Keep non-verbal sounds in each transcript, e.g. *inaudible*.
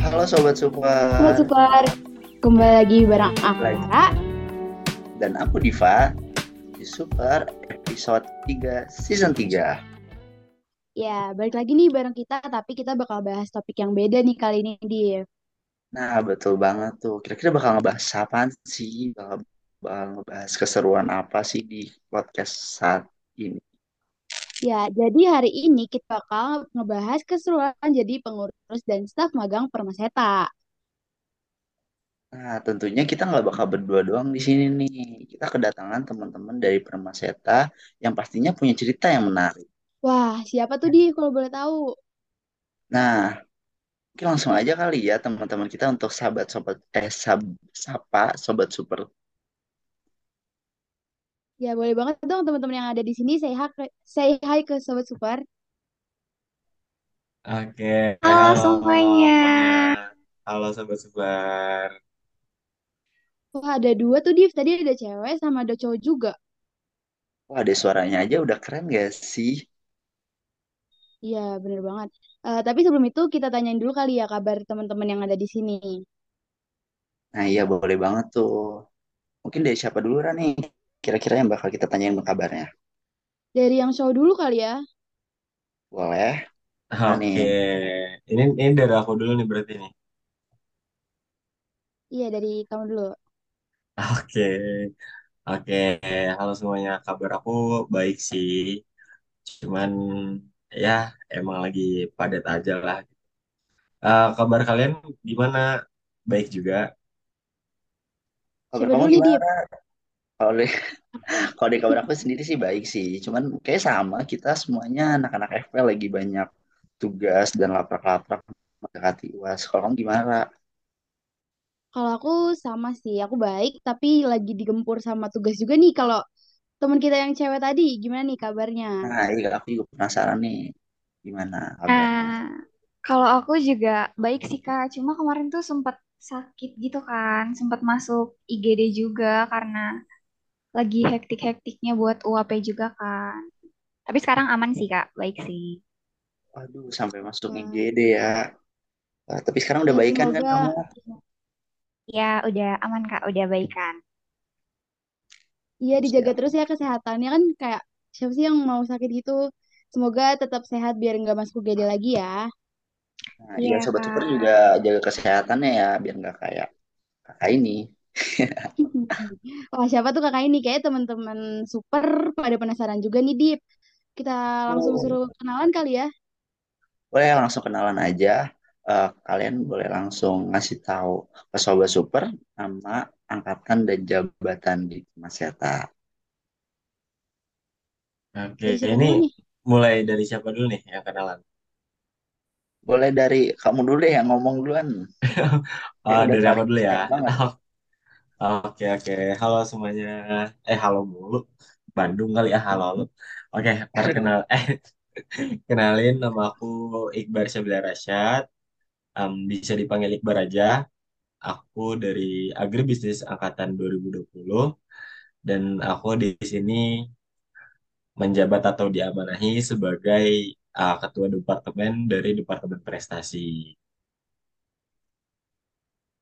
Halo Sobat Halo Super Super, kembali lagi bareng aku Lagi. Rara. dan aku Diva di Super episode 3 season 3. Ya, balik lagi nih bareng kita, tapi kita bakal bahas topik yang beda nih kali ini, Div. Nah, betul banget tuh. Kira-kira bakal ngebahas apaan sih? Bakal, bakal ngebahas keseruan apa sih di podcast saat ini? Ya, jadi hari ini kita bakal ngebahas keseruan jadi pengurus dan staf magang Permaseta. Nah, tentunya kita nggak bakal berdua doang di sini nih. Kita kedatangan teman-teman dari Permaseta yang pastinya punya cerita yang menarik. Wah, siapa tuh Div kalau boleh tahu? Nah, mungkin langsung aja kali ya teman-teman kita untuk sahabat-sobat eh sab, sapa sobat super. Ya, boleh banget dong teman-teman yang ada di sini say hi, ke- say hi ke Sobat Super. Oke, Halo halo semuanya. Halo Sobat Sebar. Wah, ada dua tuh Div, tadi ada cewek sama ada cowok juga. Wah, ada suaranya aja udah keren gak sih? Iya, bener banget. Eh, tapi sebelum itu kita tanyain dulu kali ya kabar teman-teman yang ada di sini. Nah, iya boleh banget tuh. Mungkin dari siapa dulu Ran, nih? Kira-kira yang bakal kita tanyain kabarnya. Dari yang cowok dulu kali ya. Boleh? Oke, Nih. ini ini dari aku dulu nih berarti nih. Iya, dari kamu dulu. Oke, oke. Halo semuanya. Kabar aku baik sih. Cuman ya emang lagi padat aja lah. Eh, kabar kalian gimana? Baik juga. Kabar Siapa kamu dulu Dip? gimana? Kalau di, *laughs* kalau di kabar aku sendiri sih baik sih. Cuman kayak sama kita semuanya anak-anak FP lagi banyak tugas dan laprak-laprak mendekati UAS. Kalau kamu gimana? Kalau aku sama sih, aku baik, tapi lagi digempur sama tugas juga nih. Kalau teman kita yang cewek tadi, gimana nih kabarnya? Nah, iya aku juga penasaran nih. Gimana kabarnya? Nah, kalau aku juga baik sih Kak. Cuma kemarin tuh sempat sakit gitu kan, sempat masuk IGD juga karena lagi hektik-hektiknya buat UAP juga kan. Tapi sekarang aman sih Kak, baik sih. Waduh, sampai masuk Wah, IGD ya. Wah, tapi sekarang udah ya baikan kan semoga kamu? Ya, udah aman Kak, udah baikan. iya dijaga Siap. terus ya kesehatannya kan kayak siapa sih yang mau sakit gitu. Semoga tetap sehat biar nggak masuk UGD lagi ya. Nah, Iya iya sobat super Kak. juga jaga kesehatannya ya biar nggak kayak kakak ini. *laughs* Wah, siapa tuh kakak ini? Kayak teman-teman super pada penasaran juga nih, Dip. Kita langsung Oh, suruh kenalan kali ya. boleh langsung kenalan aja. Eh, kalian boleh langsung ngasih tahu ke sobat super nama, angkatan dan jabatan di Maseta. Oke, Dari siapa ini nih? mulai dari siapa dulu nih yang kenalan? Boleh dari kamu dulu deh yang ngomong duluan. *laughs* Udah dari aku dulu ya. banget. *laughs* Oke, oke. Halo semuanya. Eh, halo mulu. Bandung kali ya, halo. halo. Oke, perkenal *laughs* eh kenalin nama aku Iqbar Syabila Rasyad. Em, bisa dipanggil Iqbar aja. Aku dari Agribisnis angkatan 2020 dan aku di sini menjabat atau diamanahi sebagai ah, ketua departemen dari Departemen Prestasi.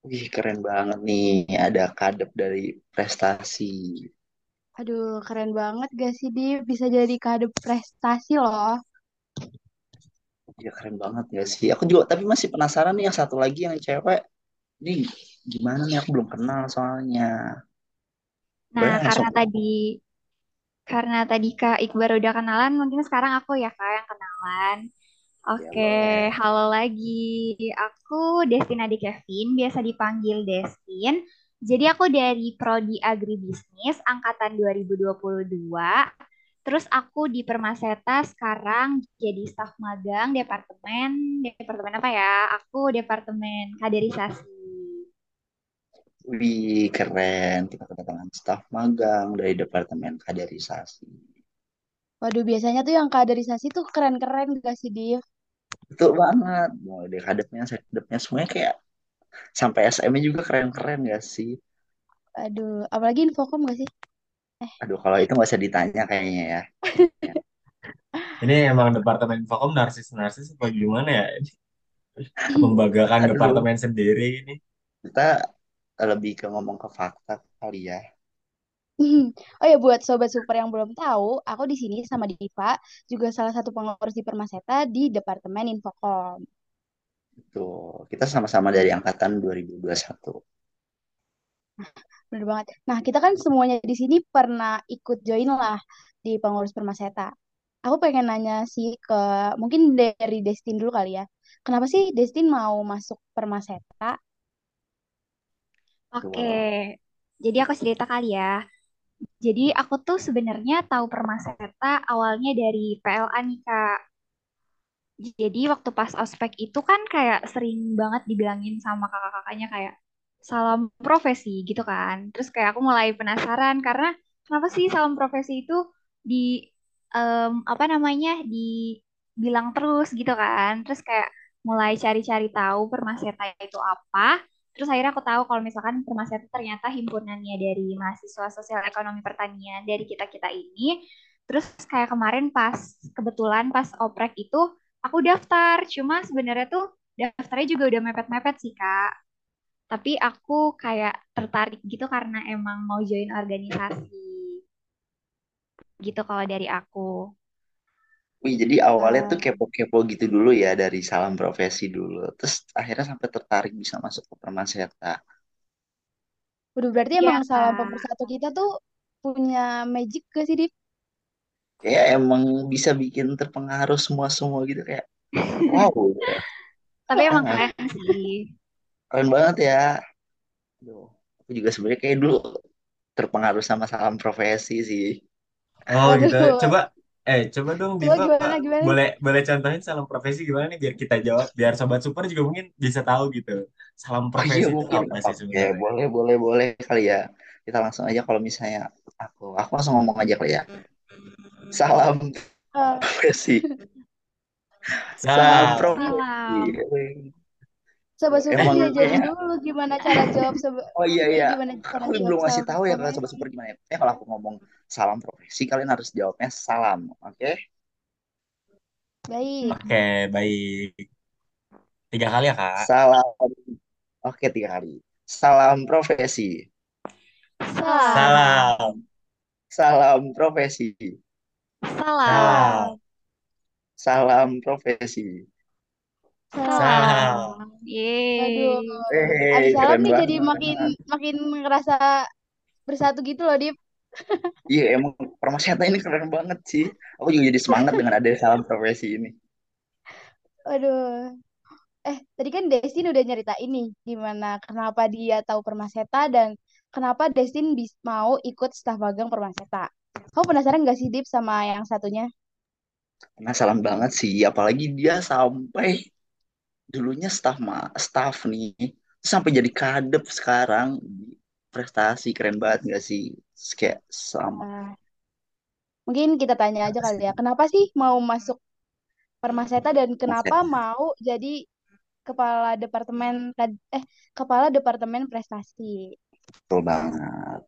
Wih, keren banget nih. Ada kadep dari prestasi. Aduh, keren banget gak sih, Dip? Bisa jadi kado prestasi loh. Ya keren banget ya sih. Aku juga tapi masih penasaran nih yang satu lagi yang cewek. Ini gimana nih aku belum kenal soalnya. Boleh Nah, langsung karena tadi karena tadi Kak Iqbar udah kenalan, mungkin sekarang aku ya Kak yang kenalan. Ya Oke, boleh. halo lagi. Aku Destina Adi Kevin, biasa dipanggil Destin. Jadi aku dari Prodi Agribisnis angkatan 2022. Terus aku di Permaseta sekarang jadi staf magang departemen departemen apa ya? Aku departemen kaderisasi. Wih, keren. Kita kedatangan staf magang dari Departemen Kaderisasi. Waduh, biasanya tuh yang kaderisasi tuh keren-keren gak sih, Dip? Betul banget. Mulai dari kadepnya, sekdepnya semuanya kayak sampai SM-nya juga keren-keren gak sih? Aduh, apalagi infokom gak sih? Eh, Aduh, kalau itu nggak usah ditanya kayaknya ya. *laughs* Ya. Ini emang departemen Infokom narsis-narsis apa gimana ya? *laughs* Membanggakan Aduh, departemen sendiri ini. kita lebih ke ngomong ke fakta kali ya. *laughs* Oh ya buat sobat super yang belum tahu, aku di sini sama Diva, juga salah satu pengurus di Permaseta di Departemen Infokom. Tuh, kita sama-sama dari angkatan 2021. Bener banget. Nah, kita kan semuanya di sini pernah ikut join lah di pengurus Permaseta. Aku pengen nanya sih ke mungkin dari Destin dulu kali ya. Kenapa sih Destin mau masuk Permaseta? Oke, Tuh. jadi aku cerita kali ya. Jadi aku tuh sebenarnya tahu Permaseta awalnya dari PLA nih Kak. Jadi waktu pas ospek itu kan kayak sering banget dibilangin sama kakak-kakaknya kayak salam profesi gitu kan. Terus kayak aku mulai penasaran karena kenapa sih salam profesi itu di em, apa namanya dibilang terus gitu kan. Terus kayak mulai cari-cari tahu Permaseta itu apa. Terus akhirnya aku tahu kalau misalkan Permaseta ternyata himpunannya dari mahasiswa sosial ekonomi pertanian dari kita-kita ini. Terus kayak kemarin pas kebetulan pas oprek itu aku daftar. Cuma sebenarnya tuh daftarnya juga udah mepet-mepet sih, Kak. Tapi aku kayak tertarik gitu karena emang mau join organisasi. Gitu kalau dari aku. Wih, jadi awalnya tuh Eh, kepo-kepo gitu dulu ya dari salam profesi dulu. Terus akhirnya sampai tertarik bisa masuk ke Permaseta. udah berarti Iya, emang salah Kak. pemersatu kita tuh punya magic gak sih, Dip? Kayak emang bisa bikin terpengaruh semua-semua gitu kayak wow, *laughs* Tapi emang keren sih. Keren banget ya. Aduh, aku juga sebenarnya kayak dulu terpengaruh sama salam profesi sih. Oh gitu. Waduh, Coba, eh coba dong coba Diva, gimana gimana? boleh boleh contohin salam profesi gimana nih biar kita jawab, biar sobat super juga mungkin bisa tahu gitu. Salam Oh iya profesi itu mungkin. apa sih Oke, sebenarnya? boleh, boleh, boleh kali ya. Kita langsung aja kalau misalnya aku, aku langsung ngomong aja kali ya. Salam Eh, profesi. Salam profesi. Sobat Super Emang diajarin kayaknya dulu gimana cara jawab sobat Oh iya iya, gimana cara aku jawab belum ngasih tahu ya ke sobat profesi. super gimana ya. Eh kalau aku ngomong salam profesi, kalian harus jawabnya salam, oke? Baik. Oke, baik. Tiga kali ya, Kak. Salam, oke tiga kali. Salam profesi, Salam. Salam. Salam. profesi, Salam. Salam. Salam. salam profesi. Salam. Salam. Salam. Waduh, Yeay. abis Eh, salam nih jadi makin makin ngerasa bersatu gitu loh, Dip. Iya emang permaseta ini keren banget sih. Aku juga jadi semangat *laughs* dengan ada salam profesi ini. Waduh. Eh, tadi kan Destin udah nyeritain nih gimana kenapa dia tahu Permaseta dan kenapa Destin bis mau ikut staf magang Permaseta. Kamu penasaran gak sih, Dip, sama yang satunya? Penasaran banget sih, apalagi dia sampai dulunya staff ma staff nih sampai jadi kadep sekarang prestasi keren banget gak sih Terus kayak sama Nah, mungkin kita tanya aja kali ya, kenapa sih mau masuk Permaseta dan kenapa Mas mau jadi kepala departemen eh kepala departemen prestasi. betul banget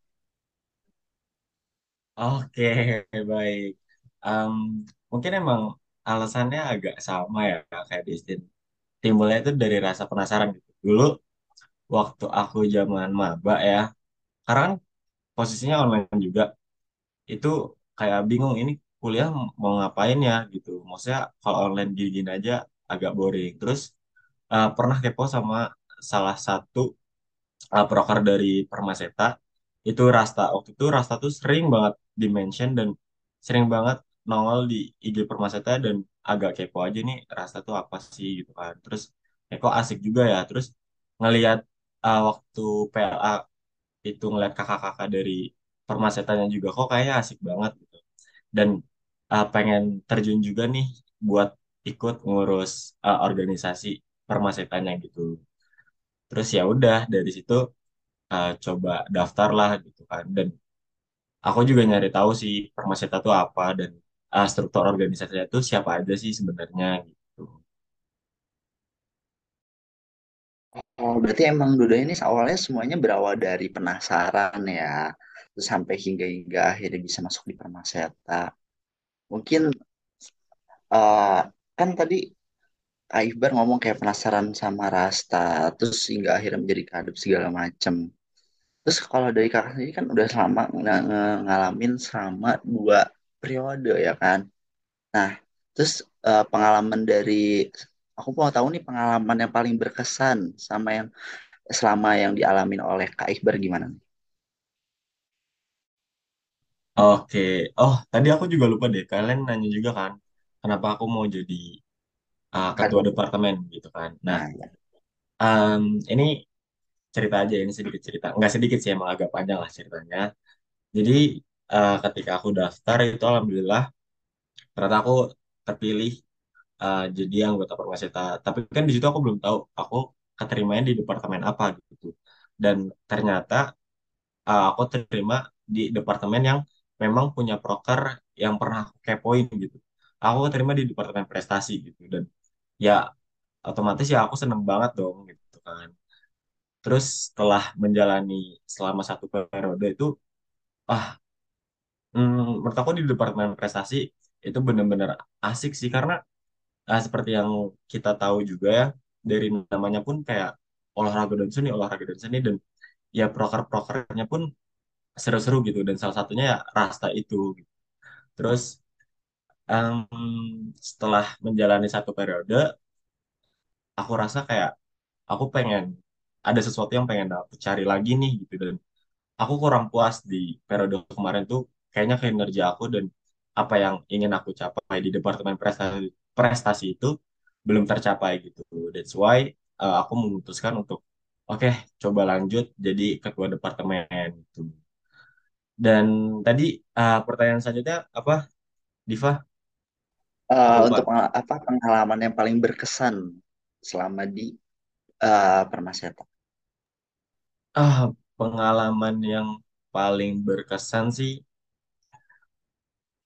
Oke, baik. Em, mungkin emang alasannya agak sama ya, kayak Destin. Timbulnya itu dari rasa penasaran gitu. Dulu waktu aku zaman maba ya, karena kan posisinya online juga, itu kayak bingung ini kuliah mau ngapain ya gitu. Maksudnya kalau online gini-gini aja agak boring. Terus eh, pernah kepo sama salah satu uh, proker dari Permaseta itu Rasta. Waktu itu Rasta tuh sering banget di-mention dan sering banget nongol di IG Permaseta dan agak kepo aja nih Rasta tuh apa sih gitu kan. Terus kok asik juga ya. Terus ngelihat uh, waktu PLA itu ngeliat kakak-kakak dari Permasetanya juga kok kayaknya asik banget gitu. Dan uh, pengen terjun juga nih buat ikut ngurus uh, organisasi Permasetanya gitu. Terus ya udah dari situ uh, coba daftar lah gitu kan dan aku juga nyari tahu sih Permaseta itu apa dan uh, struktur organisasinya itu siapa aja sih sebenarnya gitu. Oh berarti emang Duda ini awalnya semuanya berawal dari penasaran ya terus sampai hingga hingga akhirnya bisa masuk di Permaseta mungkin eh, kan tadi Kak Iqbar ngomong kayak penasaran sama Rasta, terus hingga akhirnya menjadi kadep segala macam. Terus kalau dari kakak sendiri kan udah selama ng- ng- ngalamin selama dua periode ya kan. Nah, terus eh, pengalaman dari aku mau tahu nih pengalaman yang paling berkesan sama yang selama yang dialamin oleh Kak Iqbar gimana nih? Oke. Oh, tadi aku juga lupa deh. Kalian nanya juga kan, kenapa aku mau jadi uh, ketua departemen gitu kan. Nah, Nah, ya. um, ini cerita aja, ini sedikit cerita. Nggak sedikit sih, emang agak panjang lah ceritanya. Jadi, uh, ketika aku daftar itu alhamdulillah, ternyata aku terpilih uh, jadi anggota Permaseta. Tapi kan di situ aku belum tahu aku keterimanya di departemen apa gitu. Dan ternyata uh, aku terima di departemen yang memang punya proker yang pernah kepoin gitu. Aku terima di departemen prestasi gitu dan ya otomatis ya aku seneng banget dong gitu kan. Terus setelah menjalani selama satu periode itu, ah, hmm, menurut aku di departemen prestasi itu bener-bener asik sih karena ah, seperti yang kita tahu juga ya dari namanya pun kayak olahraga dan seni, olahraga dan seni dan ya proker-prokernya pun seru-seru gitu dan salah satunya ya Rasta itu. Terus em, setelah menjalani satu periode aku rasa kayak aku pengen ada sesuatu yang pengen aku cari lagi nih gitu dan aku kurang puas di periode kemarin tuh kayaknya kinerja aku dan apa yang ingin aku capai di departemen prestasi prestasi itu belum tercapai gitu. That's why uh, aku memutuskan untuk oke coba lanjut jadi ketua departemen gitu. Dan tadi uh, pertanyaan selanjutnya apa, Diva? Aku untuk apa pengalaman yang paling berkesan selama di Permaseta? Ah, pengalaman yang paling berkesan sih,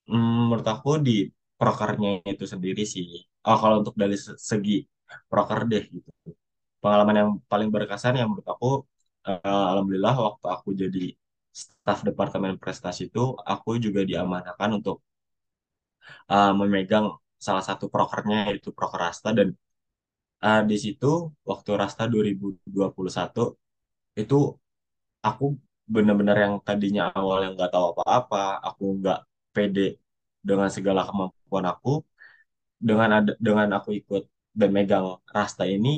hmm, menurut aku di prokernya itu sendiri sih. Oh, kalau untuk dari se- segi proker deh gitu. Pengalaman yang paling berkesan yang menurut aku, eh, alhamdulillah waktu aku jadi staf departemen prestasi itu, aku juga diamanahkan untuk eh, memegang salah satu prokernya yaitu proker Rasta dan eh, di situ waktu Rasta 2021 itu aku benar-benar yang tadinya awal yang nggak tahu apa-apa, aku nggak pede dengan segala kemampuan aku, dengan ada dengan aku ikut dan megang Rasta ini,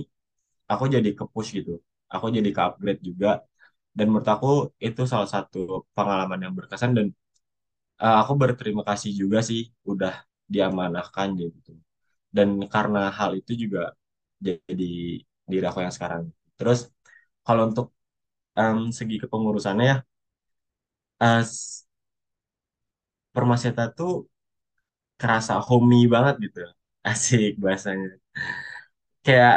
aku jadi ke-push gitu, aku jadi ke-upgrade juga, dan menurut aku itu salah satu pengalaman yang berkesan dan eh, aku berterima kasih juga sih udah diamanahkan gitu, dan karena hal itu juga jadi diri aku yang sekarang. Terus kalau untuk em, segi kepengurusannya ya, eh, Permaseta tuh kerasa homey banget gitu. *laughs* Asik bahasanya. Kayak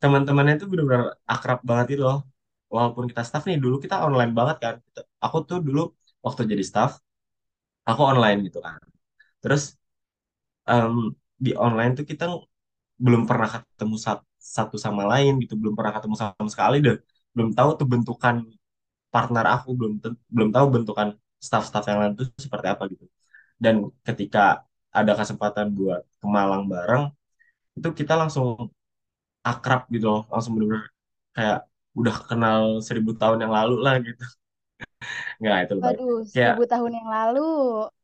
teman-temannya tuh bener-bener akrab banget gitu loh. Walaupun kita staff nih, dulu kita online banget kan. Aku tuh dulu waktu jadi staff, aku online gitu kan. Terus em, di online tuh kita belum pernah ketemu sat- satu sama lain gitu, belum pernah ketemu sama sekali dan belum tahu tuh bentukan partner aku, belum belum tahu bentukan staff-staff yang lain tuh seperti apa gitu. Dan ketika ada kesempatan buat ke Malang bareng, itu kita langsung akrab gitu loh, langsung bener-bener kayak udah kenal seribu tahun yang lalu lah gitu. *laughs* Nggak, itu lebay. Waduh, Kayak, seribu tahun yang lalu.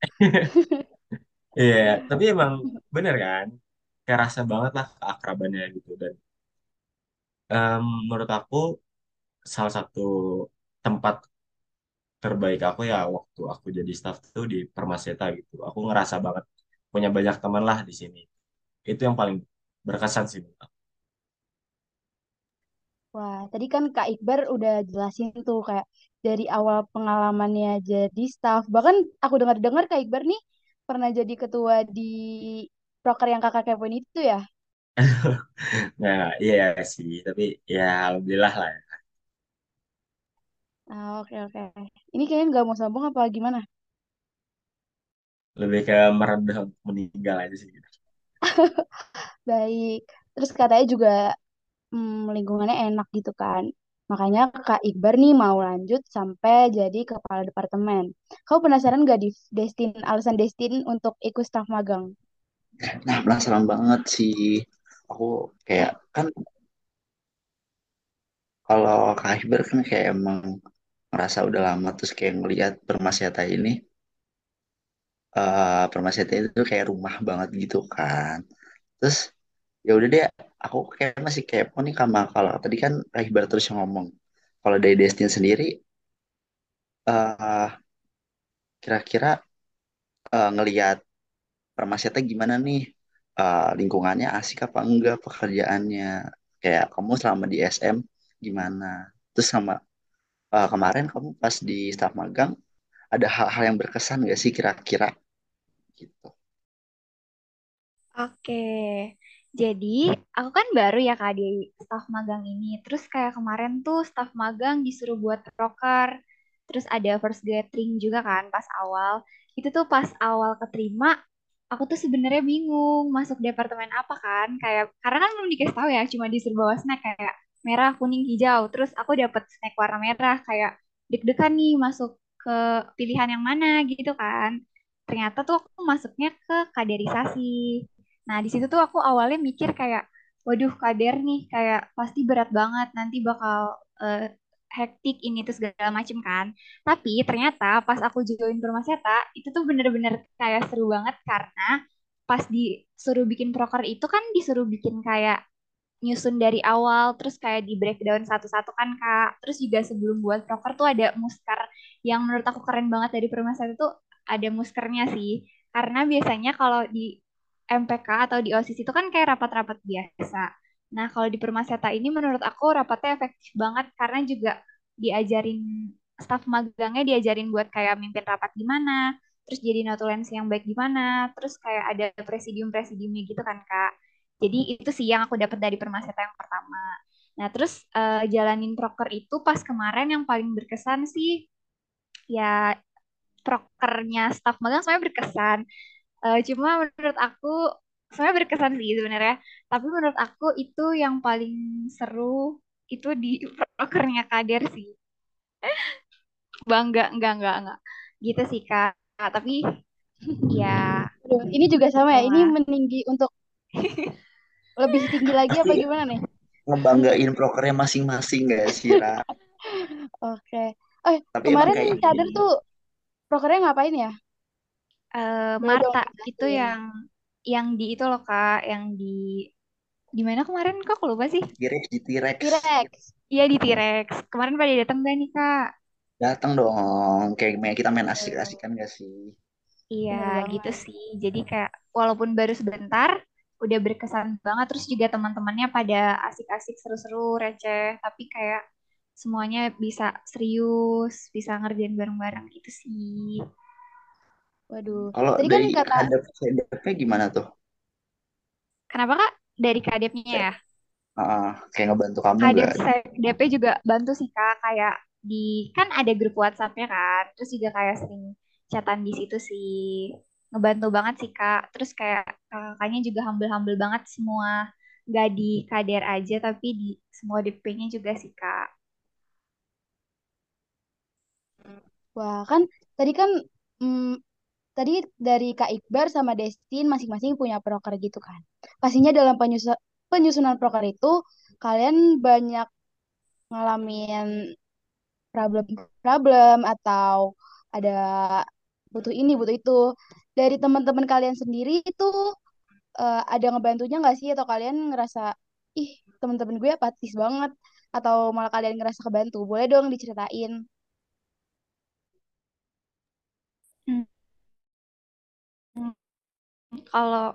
*laughs* iya, tapi emang *laughs* bener kan, kayak rasa banget lah keakrabannya gitu. Dan em, menurut aku, salah satu tempat terbaik aku ya waktu aku jadi staff tuh di Permaseta gitu. Aku ngerasa banget punya banyak teman lah di sini. Itu yang paling berkesan sih. menurut aku. Wah, tadi kan Kak Iqbar udah jelasin tuh kayak dari awal pengalamannya jadi staff. Bahkan aku dengar-dengar Kak Iqbar nih pernah jadi ketua di proker yang kakak kepoin itu ya. *laughs* Nah, iya sih, tapi ya alhamdulillah lah ya. Ah, oke oke. Ini kayaknya nggak mau sambung apa gimana? Lebih ke merendah untuk meninggal aja sih. gitu. *laughs* Baik. Terus katanya juga hmm, lingkungannya enak gitu kan. Makanya Kak Iqbar nih mau lanjut sampai jadi kepala departemen. Kau penasaran gak di Destin, alasan Destin untuk ikut staf magang? Nah, penasaran banget sih. Aku kayak kan kalau Kak Iber kan kayak emang ngerasa udah lama terus kayak ngelihat Permaseta ini eh Permaseta itu kayak rumah banget gitu kan. Terus ya udah deh, aku kayak masih kepo nih sama kalau tadi kan Kak Iber terus yang ngomong. Kalau dari Destin sendiri eh kira-kira eh, ngelihat Permaseta gimana nih? Eh, lingkungannya asik apa enggak pekerjaannya? Kayak kamu selama di SM gimana? Terus sama eh, kemarin kamu pas di staf magang ada hal-hal yang berkesan gak sih kira-kira gitu? Oke, jadi aku kan baru ya Kak di staf magang ini. Terus kayak kemarin tuh staf magang disuruh buat proker. Terus ada first gathering juga kan pas awal. Itu tuh pas awal keterima, aku tuh sebenarnya bingung masuk departemen apa kan. Kayak karena kan belum dikasih tahu ya, cuma disuruh bawa snack kayak merah, kuning, hijau. Terus aku dapet snack warna merah kayak deg-degan nih masuk ke pilihan yang mana gitu kan. Ternyata tuh aku masuknya ke kaderisasi. Nah, di situ tuh aku awalnya mikir kayak, waduh, kader nih, kayak pasti berat banget, nanti bakal eh, hektik ini terus segala macem kan. Tapi ternyata pas aku join Permaseta, itu tuh bener-bener kayak seru banget karena pas disuruh bikin proker itu kan disuruh bikin kayak nyusun dari awal, terus kayak di breakdown satu-satu kan Kak. Terus juga sebelum buat proker tuh ada muskar yang menurut aku keren banget dari Permaseta itu ada muskernya sih. Karena biasanya kalau di MPK atau di OSIS itu kan kayak rapat-rapat biasa. Nah, kalau di Permaseta ini menurut aku rapatnya efektif banget karena juga diajarin staf magangnya diajarin buat kayak mimpin rapat gimana, terus jadi notulensi yang baik gimana, terus kayak ada presidium-presidiumnya gitu kan, Kak. Jadi itu sih yang aku dapat dari Permaseta yang pertama. Nah, terus eh, jalanin proker itu pas kemarin yang paling berkesan sih ya prokernya staf magang sebenarnya berkesan. Eh, cuma menurut aku sebenarnya berkesan sih sebenarnya. Tapi menurut aku itu yang paling seru itu di *laughs* prokernya Kader sih. Bangga, enggak, enggak, enggak. Gitu sih, Kak. Tapi ya, ini juga sama ya. Ini meninggi untuk *laughs* lebih tinggi lagi apa gimana nih? ngebanggain prokernya masing-masing gak sih, Ra? *laughs* Oke. Eh, Tapi kemarin Kader tuh prokernya ngapain ya? Eh, dong Marta itu jelasin. yang yang di itu loh, Kak, yang di di mana kemarin kok aku lupa sih. T-Rex di T-Rex. T-Rex. Iya di T-Rex. Kemarin pada datang gak nih, Kak? Datang dong. Kayak main- kita main asik-asikan gak sih? Iya, bener gitu sih. Jadi kayak walaupun baru sebentar, udah berkesan banget. Terus juga teman-temannya pada asik-asik, seru-seru, receh. Tapi kayak semuanya bisa serius, bisa ngerjain bareng-bareng gitu sih. Waduh. Kalau Tadi kan dari kata hadap hadapnya gimana tuh? Kenapa, Kak? Dari kadepnya ya? Ah, kayak ngebantu kamu Kadep? Sekdep juga bantu sih, Kak. Kayak di, kan ada grup WhatsApp-nya kan. Terus juga kayak sering chatan di situ sih. Ngebantu banget sih, Kak. Terus kayak kakaknya juga humble-humble banget semua. Gak di kader aja, tapi di semua DP-nya juga sih, Kak. wah kan tadi kan mm, tadi dari Kak Iqbar sama Destin masing-masing punya proker gitu kan. Pastinya dalam penyusu- penyusunan proker itu kalian banyak ngalamin problem-problem atau ada butuh ini butuh itu. Dari teman-teman kalian sendiri itu eh, ada ngebantunya nggak sih atau kalian ngerasa ih teman-teman gue apatis banget atau malah kalian ngerasa kebantu? Boleh dong diceritain. Hmm, Kalau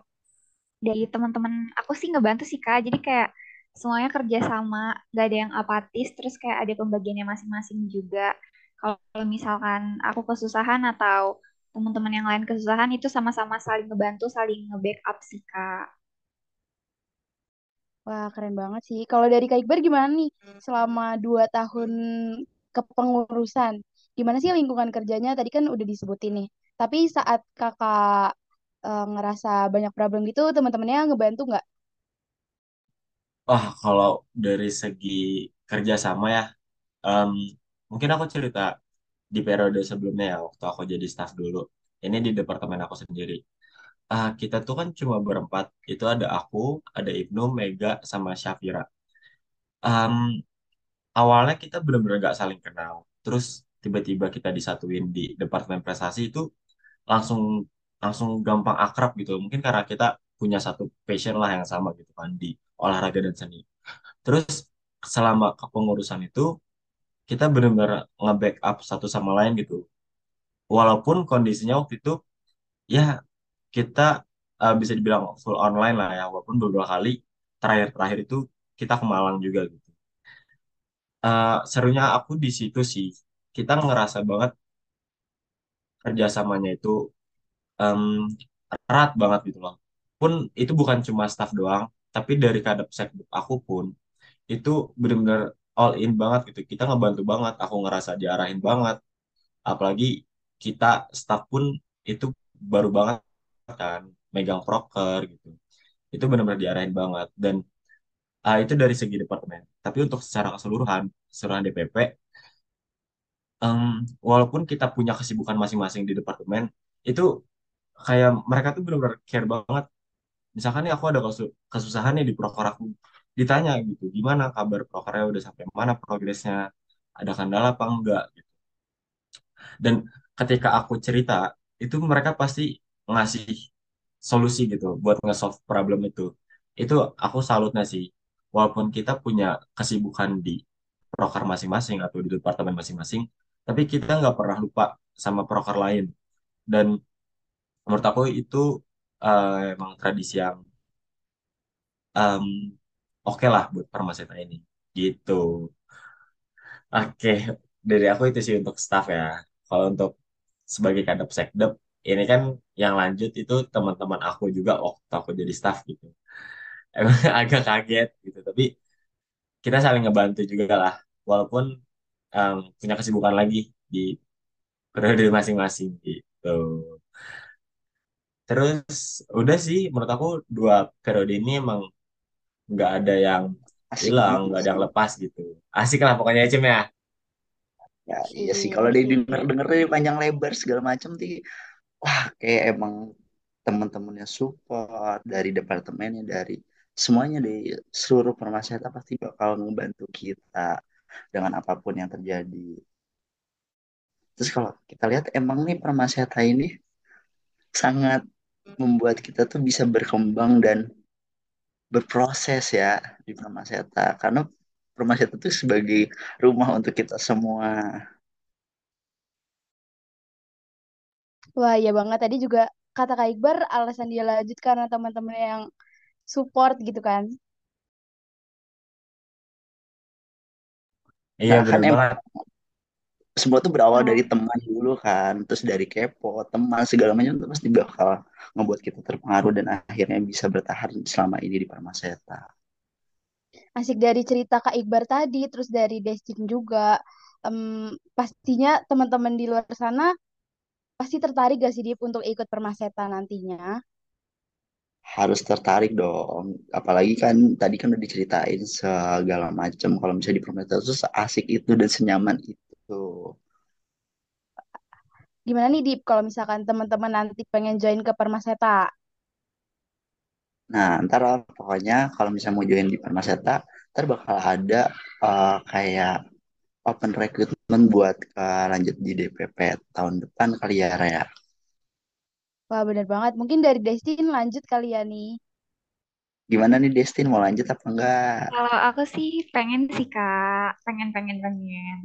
dari teman-teman aku sih ngebantu sih Kak. Jadi kayak semuanya kerja sama, gak ada yang apatis, terus kayak ada pembagiannya masing-masing juga. Kalau misalkan aku kesusahan atau teman-teman yang lain kesusahan itu sama-sama saling ngebantu, saling nge-backup sih Kak. Wah, keren banget sih. Kalau dari Kak Iqbar gimana nih selama dua tahun kepengurusan? Gimana sih lingkungan kerjanya? Tadi kan udah disebutin nih. Tapi saat kakak eh, ngerasa banyak problem gitu, teman-temannya ngebantu nggak? Wah, kalau dari segi kerjasama ya, em, mungkin aku cerita di periode sebelumnya ya, waktu aku jadi staff dulu. Ini di departemen aku sendiri. ah, kita tuh kan cuma berempat. Itu ada aku, ada Ibnu, Mega, sama Syafira. Em, awalnya kita benar-benar gak saling kenal. Terus tiba-tiba kita disatuin di departemen prestasi itu langsung langsung gampang akrab gitu. Mungkin karena kita punya satu passion lah yang sama gitu kan di olahraga dan seni. Terus selama kepengurusan itu kita benar-benar nge-backup satu sama lain gitu. Walaupun kondisinya waktu itu ya kita eh, bisa dibilang full online lah ya. Walaupun beberapa kali terakhir-terakhir itu kita ke Malang juga gitu. Eh, serunya aku di situ sih. Kita ngerasa banget kerjasamanya itu em, erat banget gitu loh. Pun itu bukan cuma staff doang, tapi dari kadep sekdep aku pun itu benar-benar all in banget gitu. Kita ngebantu banget, aku ngerasa diarahin banget. Apalagi kita staff pun itu baru banget kan megang proker gitu. Itu benar-benar diarahin banget dan ah, itu dari segi departemen. Tapi untuk secara keseluruhan, keseluruhan DPP, em, walaupun kita punya kesibukan masing-masing di departemen, itu kayak mereka tuh benar-benar care banget misalkan nih aku ada kesu- kesusahan nih di proker aku ditanya gitu gimana kabar prokernya? Udah sampai mana progresnya? Ada kendala apa enggak? Gitu. dan ketika aku cerita itu mereka pasti ngasih solusi gitu buat nge-solve problem itu. Itu aku salutnya sih. Walaupun kita punya kesibukan di proker masing-masing atau di departemen masing-masing tapi kita nggak pernah lupa sama proker lain. Dan menurut aku itu eh, emang tradisi yang em, oke lah buat Permaseta ini gitu. Oke, dari aku itu sih untuk staff ya. Kalau untuk sebagai kadep sekdep, ini kan yang lanjut itu teman-teman aku juga waktu aku jadi staff gitu. *laughs* Emang agak kaget gitu, tapi kita saling ngebantu juga lah. Walaupun em, punya kesibukan lagi di periode masing-masing gitu. Terus udah sih, menurut aku dua periode ini emang nggak ada yang Asik hilang, nggak ada yang lepas gitu. Asik lah pokoknya Cem ya. Ya, iya sih. Kalau dari sip. denger-denger dari panjang lebar segala macam sih, wah kayak emang teman-temannya support dari departemennya, dari semuanya dari seluruh permasalahan pasti bakal ngebantu kita dengan apa pun yang terjadi. Terus kalau kita lihat emang nih permasalahan ini sangat membuat kita tuh bisa berkembang dan berproses ya di Permaseta karena Permaseta itu sebagai rumah untuk kita semua. Wah, iya banget. Tadi juga kata Kak Iqbar alasan dia lanjut karena teman-teman yang support gitu kan. Iya Nah kan bener emang banget. Semua tuh berawal Sama dari teman dulu kan, terus dari kepo, teman segala macam itu pasti bakal ngebuat kita terpengaruh dan akhirnya bisa bertahan selama ini di Permaseta. asik dari cerita Kak Iqbar tadi, terus dari Destin juga. Em, pastinya teman-teman di luar sana pasti tertarik gak sih Dip untuk ikut Permaseta nantinya? Harus tertarik dong, apalagi kan tadi kan udah diceritain segala macam kalau misalnya di Permaseta itu seasik itu dan senyaman itu. Gimana nih Dip kalau misalkan teman-teman nanti pengen join ke Permaseta? Nah, ntar lah, pokoknya kalau misalnya mau join di Permaseta, ntar bakal ada eh, kayak open recruitment buat eh, lanjut di DPP tahun depan kali ya, Raya. Wah, bener banget. Mungkin dari Destin lanjut kali ya nih. Gimana nih Destin, mau lanjut apa enggak? Kalau aku sih pengen sih Kak, pengen pengen pengen.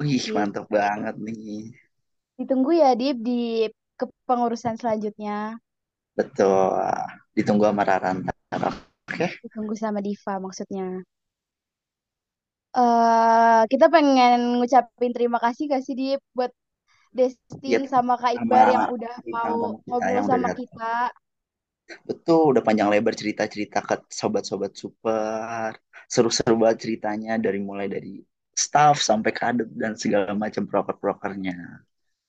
Wih, Sip. mantap banget nih. Ditunggu ya Dip di kepengurusan selanjutnya. Betul. Ditunggu sama Raranta. Oke, Ditunggu sama Diva maksudnya. eh kita pengen ngucapin terima kasih gak sih Dip buat ya Destin sama Kak Iqbar yang udah mau ngobrol sama kita. Betul, udah panjang lebar cerita-cerita ke sobat-sobat super. Seru-seru banget ceritanya dari mulai dari staff sampai kader dan segala macam proker-prokernya.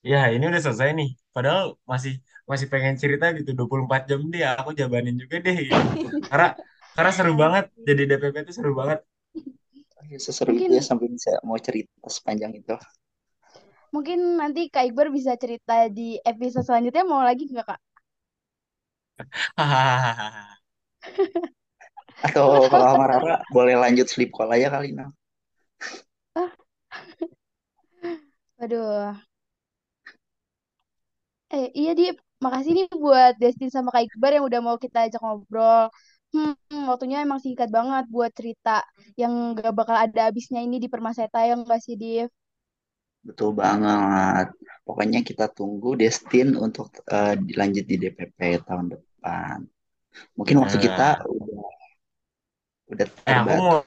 Ya ini udah selesai nih. Padahal masih masih pengen cerita gitu 24 jam deh. Aku jabanin juga deh gitu. *laughs* Karena karena seru banget. Jadi DPP itu seru banget. Oh, ya, seseru itu ya Mungkin sampai bisa mau cerita sepanjang itu. mungkin nanti Kak Iqbar bisa cerita di episode selanjutnya mau lagi nggak Kak? Hahaha. Atau *laughs* kalau sama Rara boleh lanjut sleep call aja kali nah. Aduh. Eh, iya Dip. Makasih nih buat Destin sama Kak Iqbar yang udah mau kita ajak ngobrol. Hmm, waktunya emang singkat banget buat cerita yang gak bakal ada habisnya ini di Permaseta yang gak sih, Div? Betul banget. Pokoknya kita tunggu Destin untuk eh, dilanjut di DPP tahun depan. Mungkin waktu kita Nah, udah udah eh aku mau, terbatas.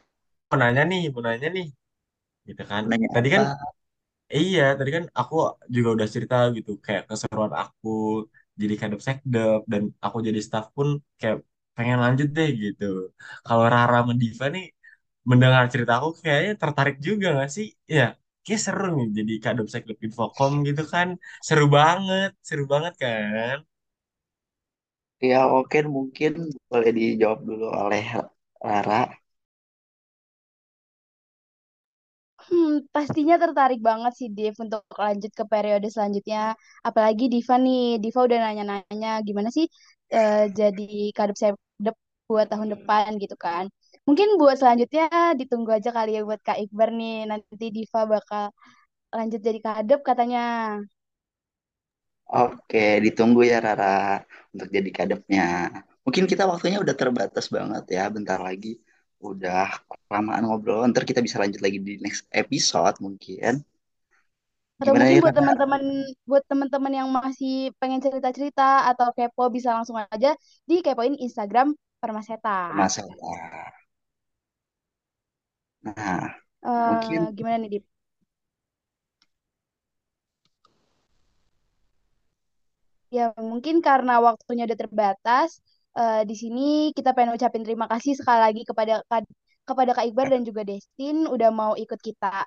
mau nanya nih, mau nanya nih, gitu kan. Nanya Tadi apa? Iya, tadi kan aku juga udah cerita gitu, kayak keseruan aku jadi kadep sekdep dan aku jadi staff pun kayak pengen lanjut deh gitu. Kalau Rara sama Diva nih mendengar cerita aku kayaknya tertarik juga gak sih? Ya, kayak seru nih jadi kadep sekdep Infocom gitu kan. Seru banget, seru banget kan. Ya oke mungkin boleh dijawab dulu oleh Rara. Hmm, pastinya tertarik banget sih Div untuk lanjut ke periode selanjutnya. Apalagi Diva nih, Diva udah nanya-nanya gimana sih eh, jadi kadep saya buat tahun depan gitu kan. Mungkin buat selanjutnya ditunggu aja kali ya buat Kak Iqbar nih. Nanti Diva bakal lanjut jadi kadep katanya. Oke, ditunggu ya Rara untuk jadi kadepnya. Mungkin kita waktunya udah terbatas banget ya, bentar lagi. Udah kelamaan ngobrol, ntar kita bisa lanjut lagi di next episode mungkin. Atau Gimana mungkin nih buat teman-teman buat teman-teman yang masih pengen cerita-cerita atau kepo bisa langsung aja di kepoin Instagram Permaseta. Masalah. Nah, Eh mungkin gimana nih Dip? Ya, mungkin karena waktunya udah terbatas, eh, di sini kita pengen ucapin terima kasih sekali lagi kepada kepada Kak Iqbar dan juga Destin udah mau ikut kita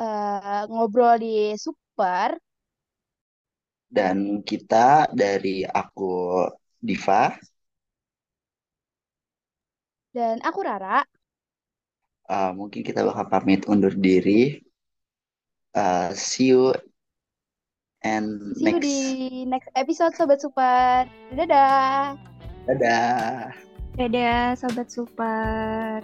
eh, ngobrol di Super dan kita dari aku Diva, dan aku Rara. uh, mungkin kita bakal pamit undur diri. Uh, see you and See you di next. next episode Sobat Super. Dadah. Dadah. Dadah, Sobat Super.